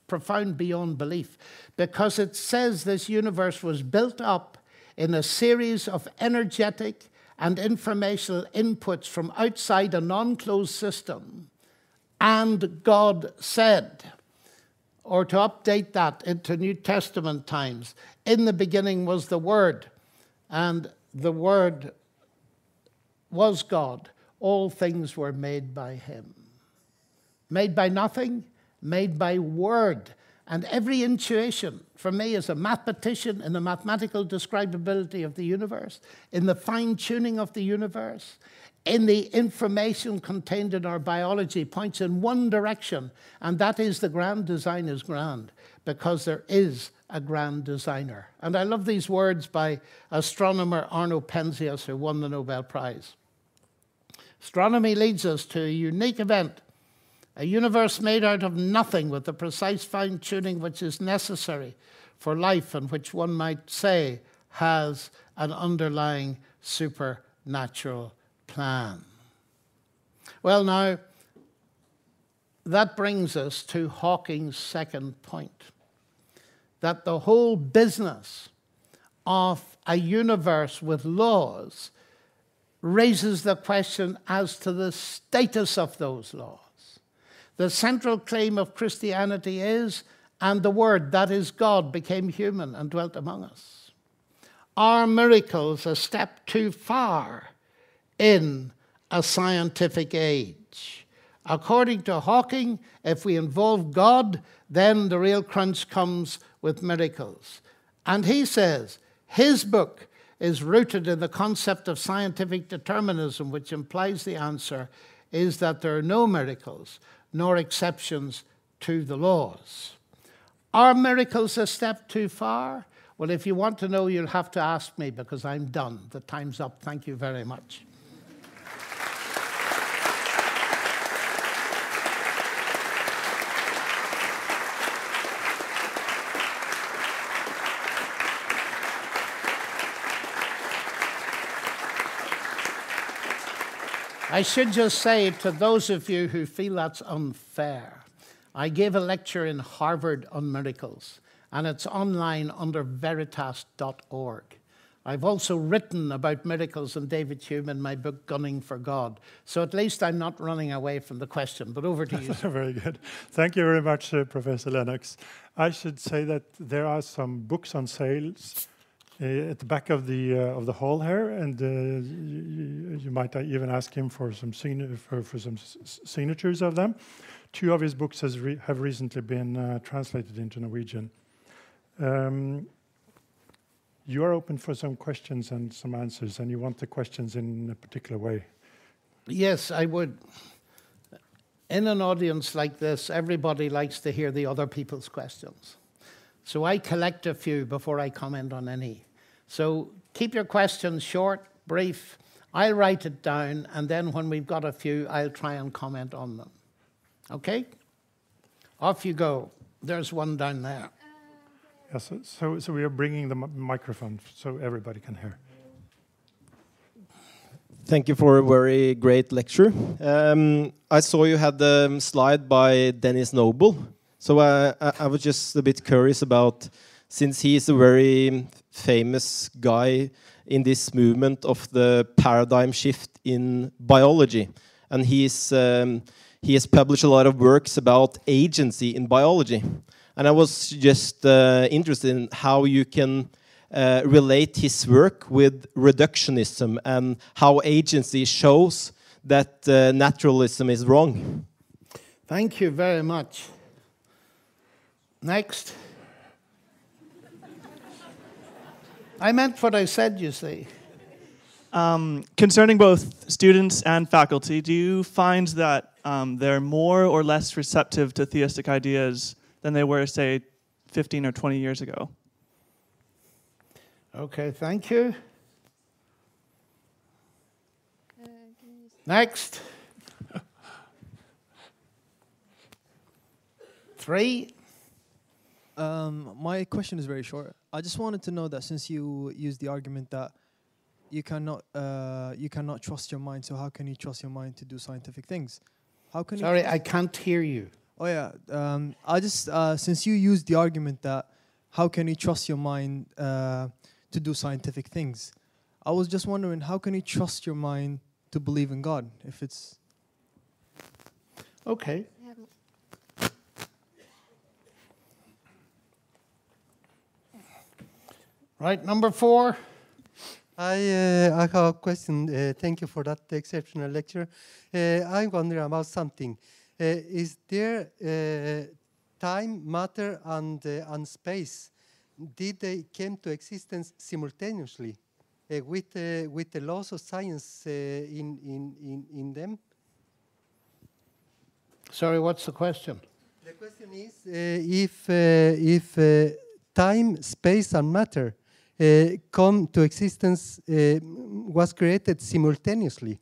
profound beyond belief because it says this universe was built up in a series of energetic and informational inputs from outside a non closed system. And God said, or to update that into New Testament times, in the beginning was the Word, and the Word was God all things were made by him. Made by nothing, made by word. And every intuition for me as a mathematician in the mathematical describability of the universe, in the fine tuning of the universe, in the information contained in our biology points in one direction, and that is the grand design is grand because there is a grand designer. And I love these words by astronomer Arno Penzias, who won the Nobel Prize. Astronomy leads us to a unique event, a universe made out of nothing with the precise fine tuning which is necessary for life and which one might say has an underlying supernatural plan. Well, now, that brings us to Hawking's second point that the whole business of a universe with laws raises the question as to the status of those laws. The central claim of Christianity is, and the Word, that is God, became human and dwelt among us. Are miracles a step too far in a scientific age. According to Hawking, if we involve God, then the real crunch comes with miracles. And he says his book is rooted in the concept of scientific determinism, which implies the answer is that there are no miracles nor exceptions to the laws. Are miracles a step too far? Well, if you want to know, you'll have to ask me because I'm done. The time's up. Thank you very much. I should just say to those of you who feel that's unfair, I gave a lecture in Harvard on miracles, and it's online under veritas.org. I've also written about miracles in David Hume in my book, Gunning for God. So at least I'm not running away from the question, but over to you. very good. Thank you very much, uh, Professor Lennox. I should say that there are some books on sales uh, at the back of the uh, of the hall here, and uh, you, you, might even ask him for some for, for, some signatures of them. Two of his books re have recently been translated into Norwegian. Um, you are open for some questions and some answers, and you want the questions in a particular way. Yes, I would. In an audience like this, everybody likes to hear the other people's questions. So I collect a few before I comment on any. So keep your questions short, brief. I'll write it down, and then when we've got a few, I'll try and comment on them. Okay? Off you go. There's one down there. Yes, so, so, so we are bringing the microphone so everybody can hear. Thank you for a very great lecture. Um, I saw you had the slide by Denis Noble. So uh, I, I was just a bit curious about since he is a very famous guy in this movement of the paradigm shift in biology, and he's um, he has published a lot of works about agency in biology. And I was just uh, interested in how you can uh, relate his work with reductionism and how agency shows that uh, naturalism is wrong. Thank you very much. Next. I meant what I said, you see. Um, concerning both students and faculty, do you find that um, they're more or less receptive to theistic ideas than they were, say, 15 or 20 years ago? Okay, thank you. Uh, Next. Three. Um, my question is very short. I just wanted to know that since you used the argument that you cannot uh, you cannot trust your mind, so how can you trust your mind to do scientific things? How can Sorry, you I can't hear you. Oh yeah, um, I just uh, since you used the argument that how can you trust your mind uh, to do scientific things, I was just wondering how can you trust your mind to believe in God if it's okay. Right, number four. I, uh, I have a question. Uh, thank you for that exceptional lecture. Uh, I'm wondering about something. Uh, is there uh, time, matter, and, uh, and space? Did they came to existence simultaneously with, with the laws of science in, in, in, in them? Sorry, what's the question? The question is if, if time, space, and matter come to existence uh, was created simultaneously.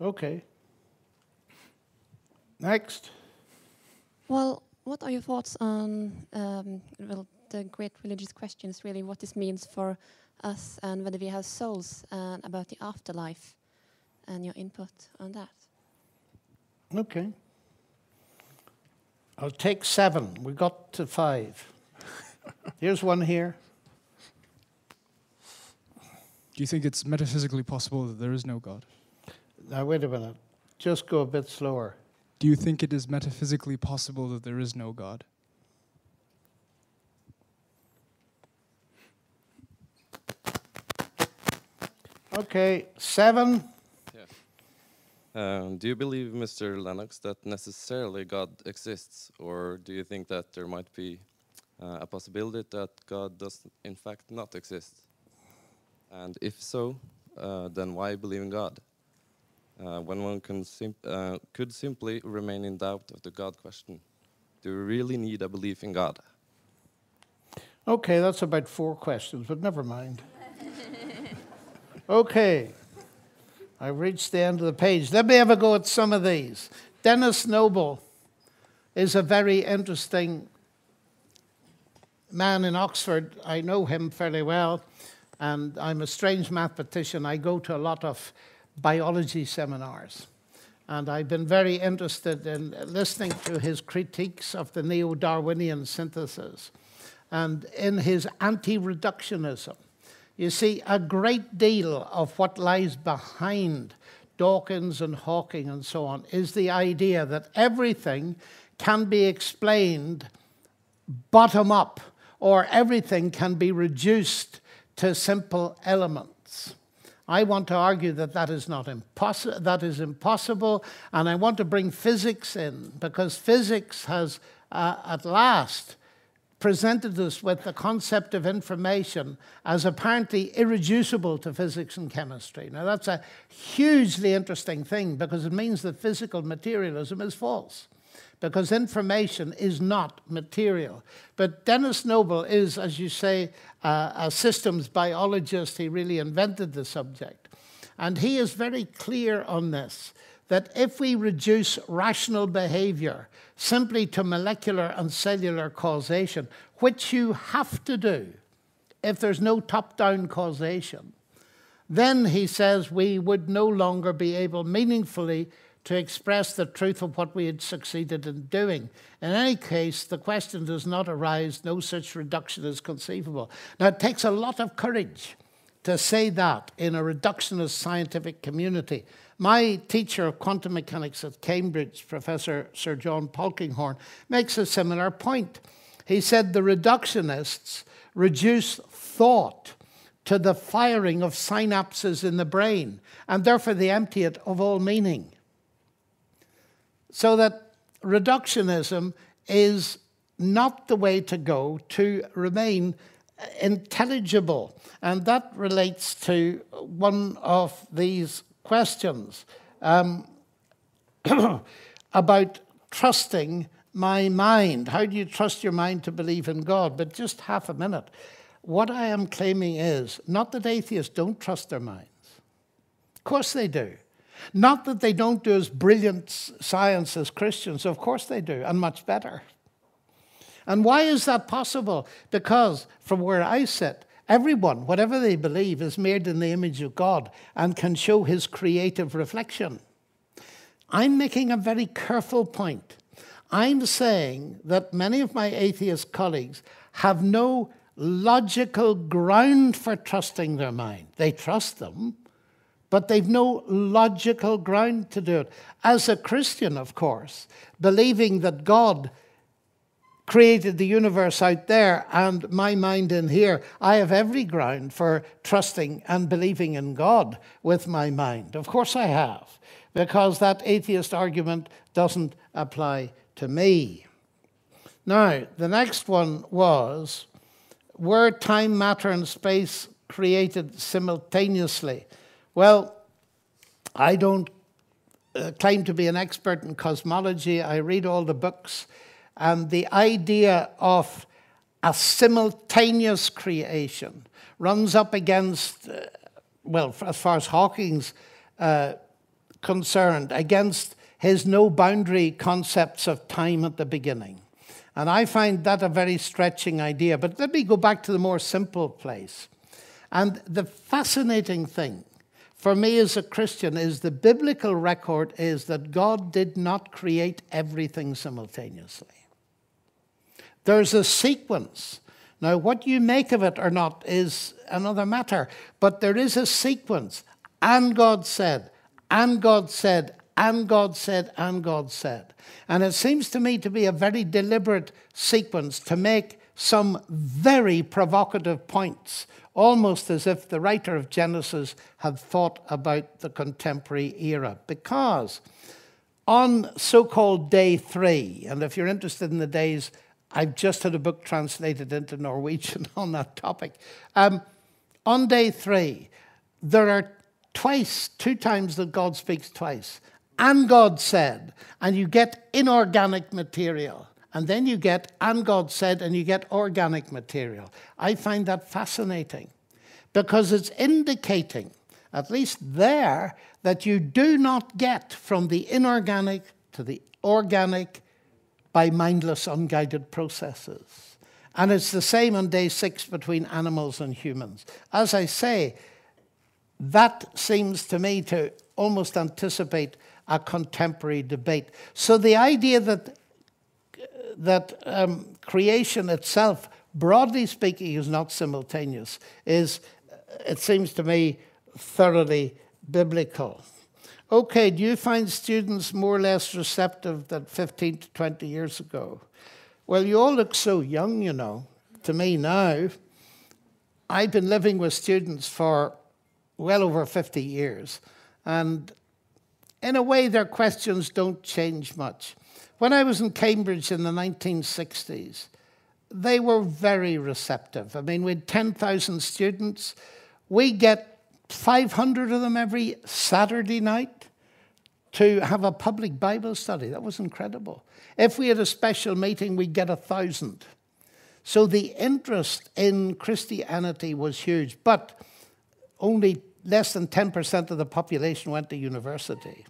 Okay. Next. Well, what are your thoughts on um, well, the great religious questions, really, what this means for us and whether we have souls and about the afterlife and your input on that? Okay. I'll take seven. We got to five. Here's one here. Do you think it's metaphysically possible that there is no God? Now, wait a minute. Just go a bit slower. Do you think it is metaphysically possible that there is no God? Okay, seven. Yeah. Um, do you believe, Mr. Lennox, that necessarily God exists, or do you think that there might be uh, a possibility that God does, in fact, not exist? And if so, uh, then why believe in God? Uh, when one can sim uh, could simply remain in doubt of the God question. Do we really need a belief in God? Okay, that's about four questions, but never mind. okay, I've reached the end of the page. Let me have a go at some of these. Denis Noble is a very interesting man in Oxford. I know him fairly well, and I'm a strange mathematician. I go to a lot of biology seminars. And I've been very interested in listening to his critiques of the neo Darwinian synthesis and in his anti reductionism. You see, a great deal of what lies behind Dawkins and Hawking and so on is the idea that everything can be explained bottom up, or everything can be reduced to simple elements. I want to argue that that is not impossible. That is impossible, and I want to bring physics in because physics has, uh, at last, presented us with the concept of information as apparently irreducible to physics and chemistry. Now, that's a hugely interesting thing because it means that physical materialism is false, because information is not material. But Denis Noble is, as you say, uh, a systems biologist. He really invented the subject. And he is very clear on this that if we reduce rational behavior simply to molecular and cellular causation, which you have to do if there's no top down causation, then he says we would no longer be able meaningfully to express the truth of what we had succeeded in doing. In any case, the question does not arise, no such reduction is conceivable. Now, it takes a lot of courage to say that in a reductionist scientific community. My teacher of quantum mechanics at Cambridge, Professor Sir John Polkinghorne, makes a similar point. He said the reductionists reduce thought to the firing of synapses in the brain, and therefore they empty it of all meaning. So that reductionism is not the way to go to remain intelligible. And that relates to one of these questions um, about trusting my mind. How do you trust your mind to believe in God? But just half a minute. What I am claiming is not that atheists don't trust their minds. Of course they do. Not that they don't do as brilliant science as Christians. Of course they do, and much better. And why is that possible? Because from where I sit, everyone, whatever they believe, is made in the image of God and can show his creative reflection. I'm making a very careful point. I'm saying that many of my atheist colleagues have no logical ground for trusting their mind. They trust them, but they've no logical ground to do it. As a Christian, of course, believing that God created the universe out there and my mind in here, I have every ground for trusting and believing in God with my mind. Of course, I have, because that atheist argument doesn't apply to me. Now, the next one was were time, matter, and space created simultaneously? Well, I don't uh, claim to be an expert in cosmology. I read all the books and the idea of a simultaneous creation runs up against, uh, well, as far as Hawking's uh, concerned, against his no boundary concepts of time at the beginning. And I find that a very stretching idea. But let me go back to the more simple place. And the fascinating thing for me as a Christian is the biblical record is that God did not create everything simultaneously. There's a sequence. Now, what you make of it or not is another matter, but there is a sequence. And God said, and God said, and God said, and God said. And it seems to me to be a very deliberate sequence to make some very provocative points almost as if the writer of Genesis had thought about the contemporary era. Because on so called day three, and if you're interested in the days, I've just had a book translated into Norwegian on that topic. Um, on day three, there are twice, two times that God speaks twice. And God said, and you get inorganic material. And then you get, and God said, and you get organic material. I find that fascinating because it's indicating, at least there, that you do not get from the inorganic to the organic by mindless, unguided processes. And it's the same on day six between animals and humans. As I say, that seems to me to almost anticipate a contemporary debate. So the idea that, that um, creation itself, broadly speaking, is not simultaneous is, it seems to me, thoroughly biblical. Okay, do you find students more or less receptive than 15 to 20 years ago? Well, you all look so young, you know, to me now. I've been living with students for well over 50 years, and in a way, their questions don't change much. When I was in Cambridge in the 1960s, they were very receptive. I mean, we had 10,000 students. We get 500 of them every Saturday night to have a public Bible study. That was incredible. If we had a special meeting, we'd get a thousand. So the interest in Christianity was huge, but only less than 10% of the population went to university.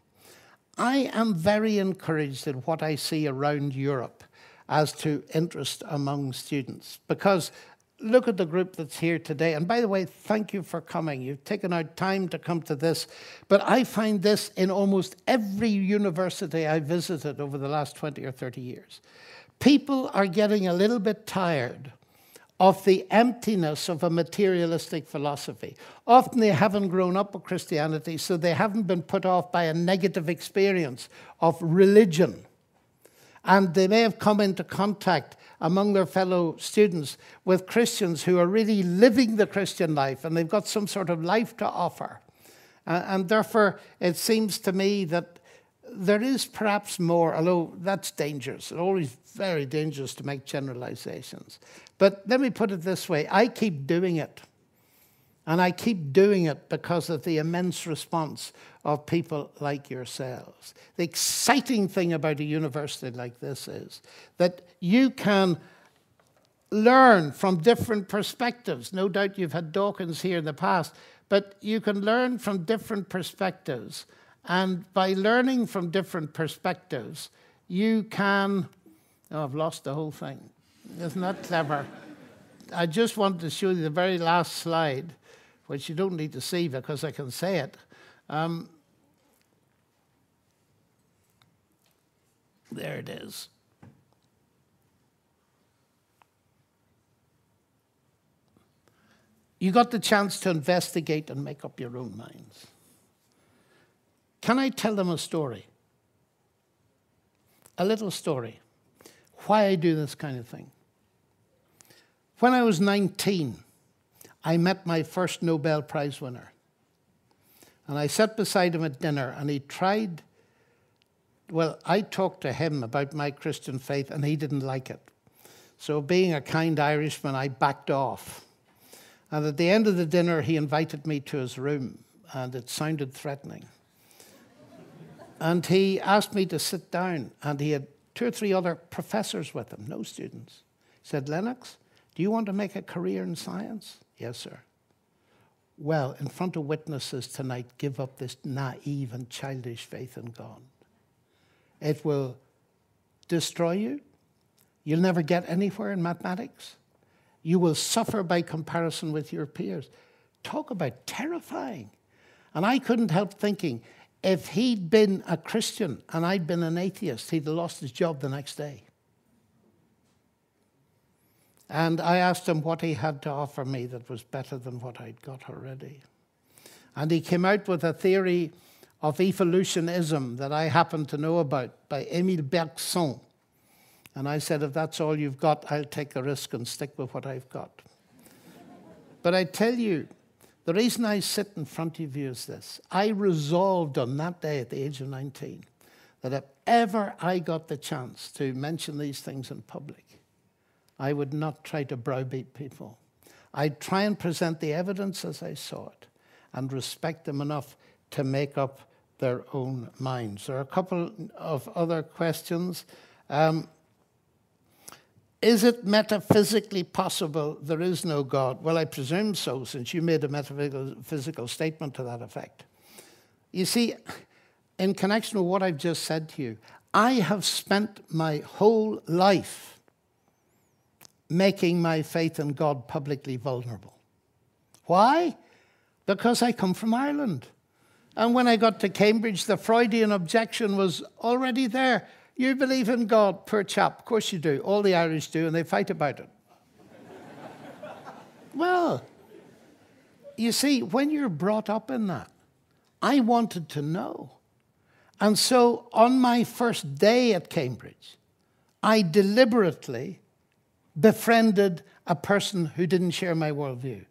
I am very encouraged in what I see around Europe as to interest among students because look at the group that's here today. And by the way, thank you for coming. You've taken out time to come to this. But I find this in almost every university I visited over the last 20 or 30 years. People are getting a little bit tired of the emptiness of a materialistic philosophy. Often they haven't grown up with Christianity, so they haven't been put off by a negative experience of religion. And they may have come into contact among their fellow students with Christians who are really living the Christian life and they've got some sort of life to offer. And therefore, it seems to me that there is perhaps more, although that's dangerous. It's always very dangerous to make generalizations. But let me put it this way I keep doing it. And I keep doing it because of the immense response of people like yourselves. The exciting thing about a university like this is that you can learn from different perspectives. No doubt you've had Dawkins here in the past, but you can learn from different perspectives. And by learning from different perspectives, you can. Oh, I've lost the whole thing. Isn't that clever? I just wanted to show you the very last slide, which you don't need to see because I can say it. Um, there it is. You got the chance to investigate and make up your own minds. Can I tell them a story? A little story. Why I do this kind of thing. When I was 19, I met my first Nobel Prize winner. And I sat beside him at dinner, and he tried. Well, I talked to him about my Christian faith, and he didn't like it. So, being a kind Irishman, I backed off. And at the end of the dinner, he invited me to his room, and it sounded threatening. and he asked me to sit down, and he had two or three other professors with him, no students. He said, Lennox, do you want to make a career in science? Yes, sir. Well, in front of witnesses tonight, give up this naive and childish faith in God. It will destroy you. You'll never get anywhere in mathematics. You will suffer by comparison with your peers. Talk about terrifying. And I couldn't help thinking if he'd been a Christian and I'd been an atheist, he'd have lost his job the next day. And I asked him what he had to offer me that was better than what I'd got already. And he came out with a theory of evolutionism that I happen to know about by Emile Bergson. And I said, if that's all you've got, I'll take the risk and stick with what I've got. But I tell you, the reason I sit in front of you is this I resolved on that day at the age of 19 that if ever I got the chance to mention these things in public, I would not try to browbeat people. I'd try and present the evidence as I saw it and respect them enough to make up their own minds. There are a couple of other questions. Um, is it metaphysically possible there is no God? Well, I presume so, since you made a metaphysical statement to that effect. You see, in connection with what I've just said to you, I have spent my whole life making my faith in God publicly vulnerable. Why? Because I come from Ireland. And when I got to Cambridge, the Freudian objection was already there. You believe in God, poor chap. Of course you do. All the Irish do, and they fight about it. well, you see, when you're brought up in that, I wanted to know. And so on my first day at Cambridge, I deliberately befriended a person who didn't share my worldview.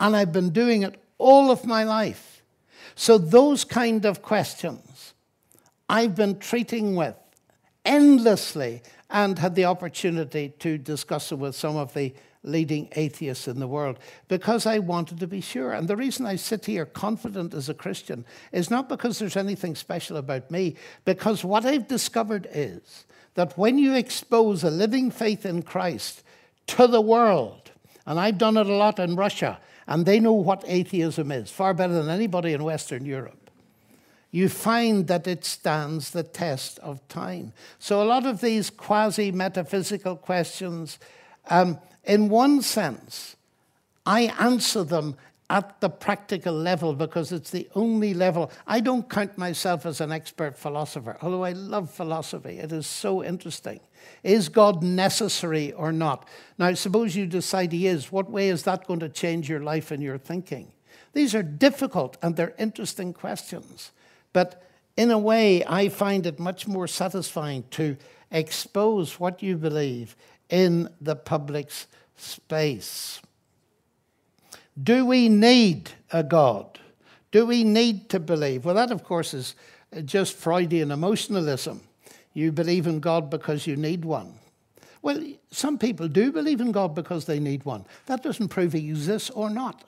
And I've been doing it all of my life. So, those kind of questions I've been treating with endlessly and had the opportunity to discuss it with some of the leading atheists in the world because I wanted to be sure. And the reason I sit here confident as a Christian is not because there's anything special about me, because what I've discovered is that when you expose a living faith in Christ to the world, and I've done it a lot in Russia, and they know what atheism is far better than anybody in Western Europe you find that it stands the test of time. So, a lot of these quasi metaphysical questions, um, in one sense, I answer them at the practical level because it's the only level. I don't count myself as an expert philosopher, although I love philosophy. It is so interesting. Is God necessary or not? Now, suppose you decide He is. What way is that going to change your life and your thinking? These are difficult and they're interesting questions. But in a way, I find it much more satisfying to expose what you believe in the public's space. Do we need a God? Do we need to believe? Well, that, of course, is just Freudian emotionalism. You believe in God because you need one. Well, some people do believe in God because they need one. That doesn't prove he exists or not.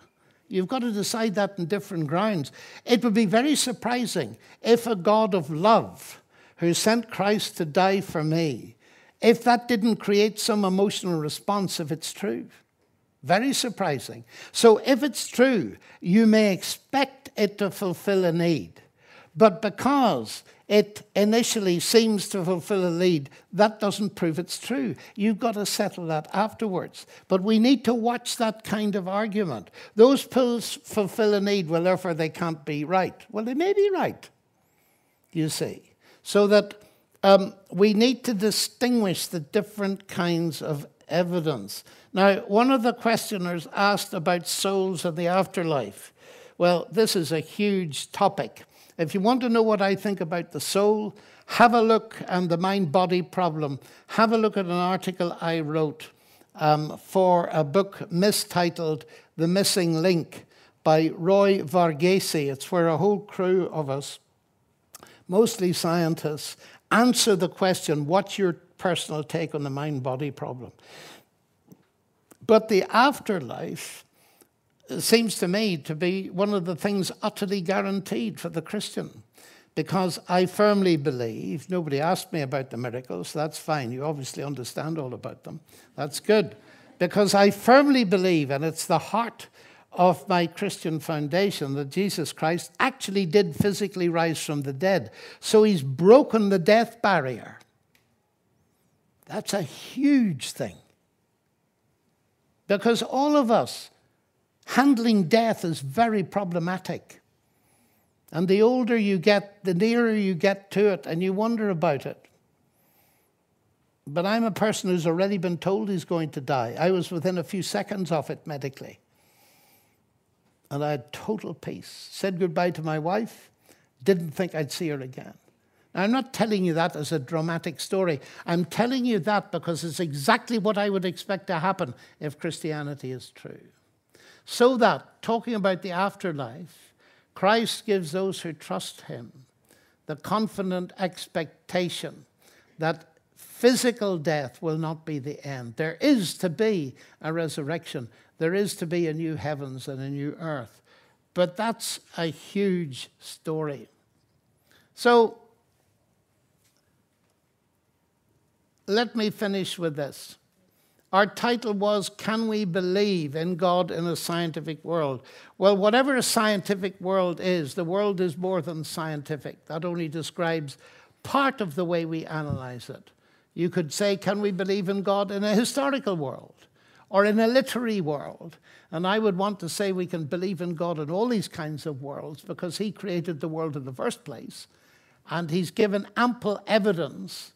You've got to decide that on different grounds. It would be very surprising if a God of love who sent Christ to die for me, if that didn't create some emotional response if it's true. Very surprising. So, if it's true, you may expect it to fulfill a need. But because it initially seems to fulfill a need, that doesn't prove it's true. You've got to settle that afterwards. But we need to watch that kind of argument. Those pills fulfill a need, well, therefore they can't be right. Well, they may be right, you see. So that um, we need to distinguish the different kinds of evidence. Now, one of the questioners asked about souls and the afterlife. Well, this is a huge topic. If you want to know what I think about the soul, have a look and the mind body problem. Have a look at an article I wrote um, for a book mistitled The Missing Link by Roy Varghese. It's where a whole crew of us, mostly scientists, answer the question what's your personal take on the mind body problem? But the afterlife seems to me to be one of the things utterly guaranteed for the Christian. Because I firmly believe, nobody asked me about the miracles, that's fine. You obviously understand all about them. That's good. Because I firmly believe, and it's the heart of my Christian foundation, that Jesus Christ actually did physically rise from the dead. So he's broken the death barrier. That's a huge thing. Because all of us, handling death is very problematic. And the older you get, the nearer you get to it, and you wonder about it. But I'm a person who's already been told he's going to die. I was within a few seconds of it medically. And I had total peace. Said goodbye to my wife, didn't think I'd see her again. I'm not telling you that as a dramatic story. I'm telling you that because it's exactly what I would expect to happen if Christianity is true. So that, talking about the afterlife, Christ gives those who trust him the confident expectation that physical death will not be the end. There is to be a resurrection, there is to be a new heavens and a new earth. But that's a huge story. So, let me finish with this. Our title was Can We Believe in God in a Scientific World? Well, whatever a scientific world is, the world is more than scientific. That only describes part of the way we analyze it. You could say, Can we believe in God in a historical world or in a literary world? And I would want to say we can believe in God in all these kinds of worlds because He created the world in the first place. And He's given ample evidence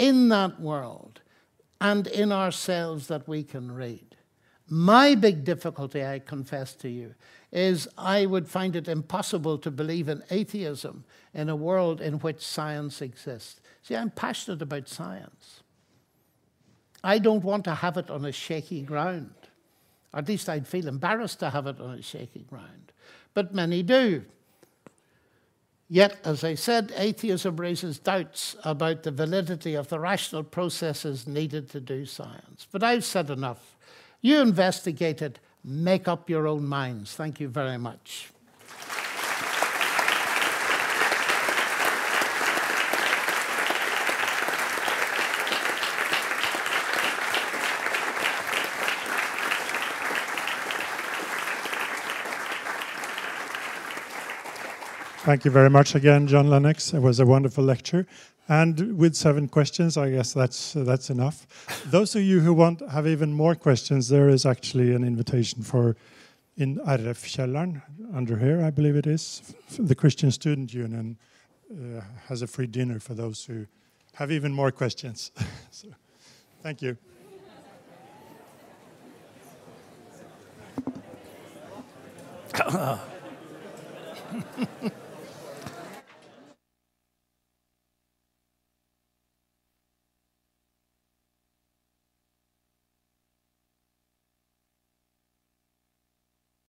in that world and in ourselves that we can read. My big difficulty, I confess to you, is I would find it impossible to believe in atheism in a world in which science exists. See, I'm passionate about science. I don't want to have it on a shaky ground. At least I'd feel embarrassed to have it on a shaky ground. But many do. Yet, as I said, atheism raises doubts about the validity of the rational processes needed to do science. But I've said enough. You investigate it, make up your own minds. Thank you very much. Thank you very much again, John Lennox. It was a wonderful lecture. And with seven questions, I guess that's uh, that's enough. Those of you who want have even more questions, there is actually an invitation for in RF Kjelleren, under here, I believe it is. The Christian Student Union uh, has a free dinner for those who have even more questions. so, thank you.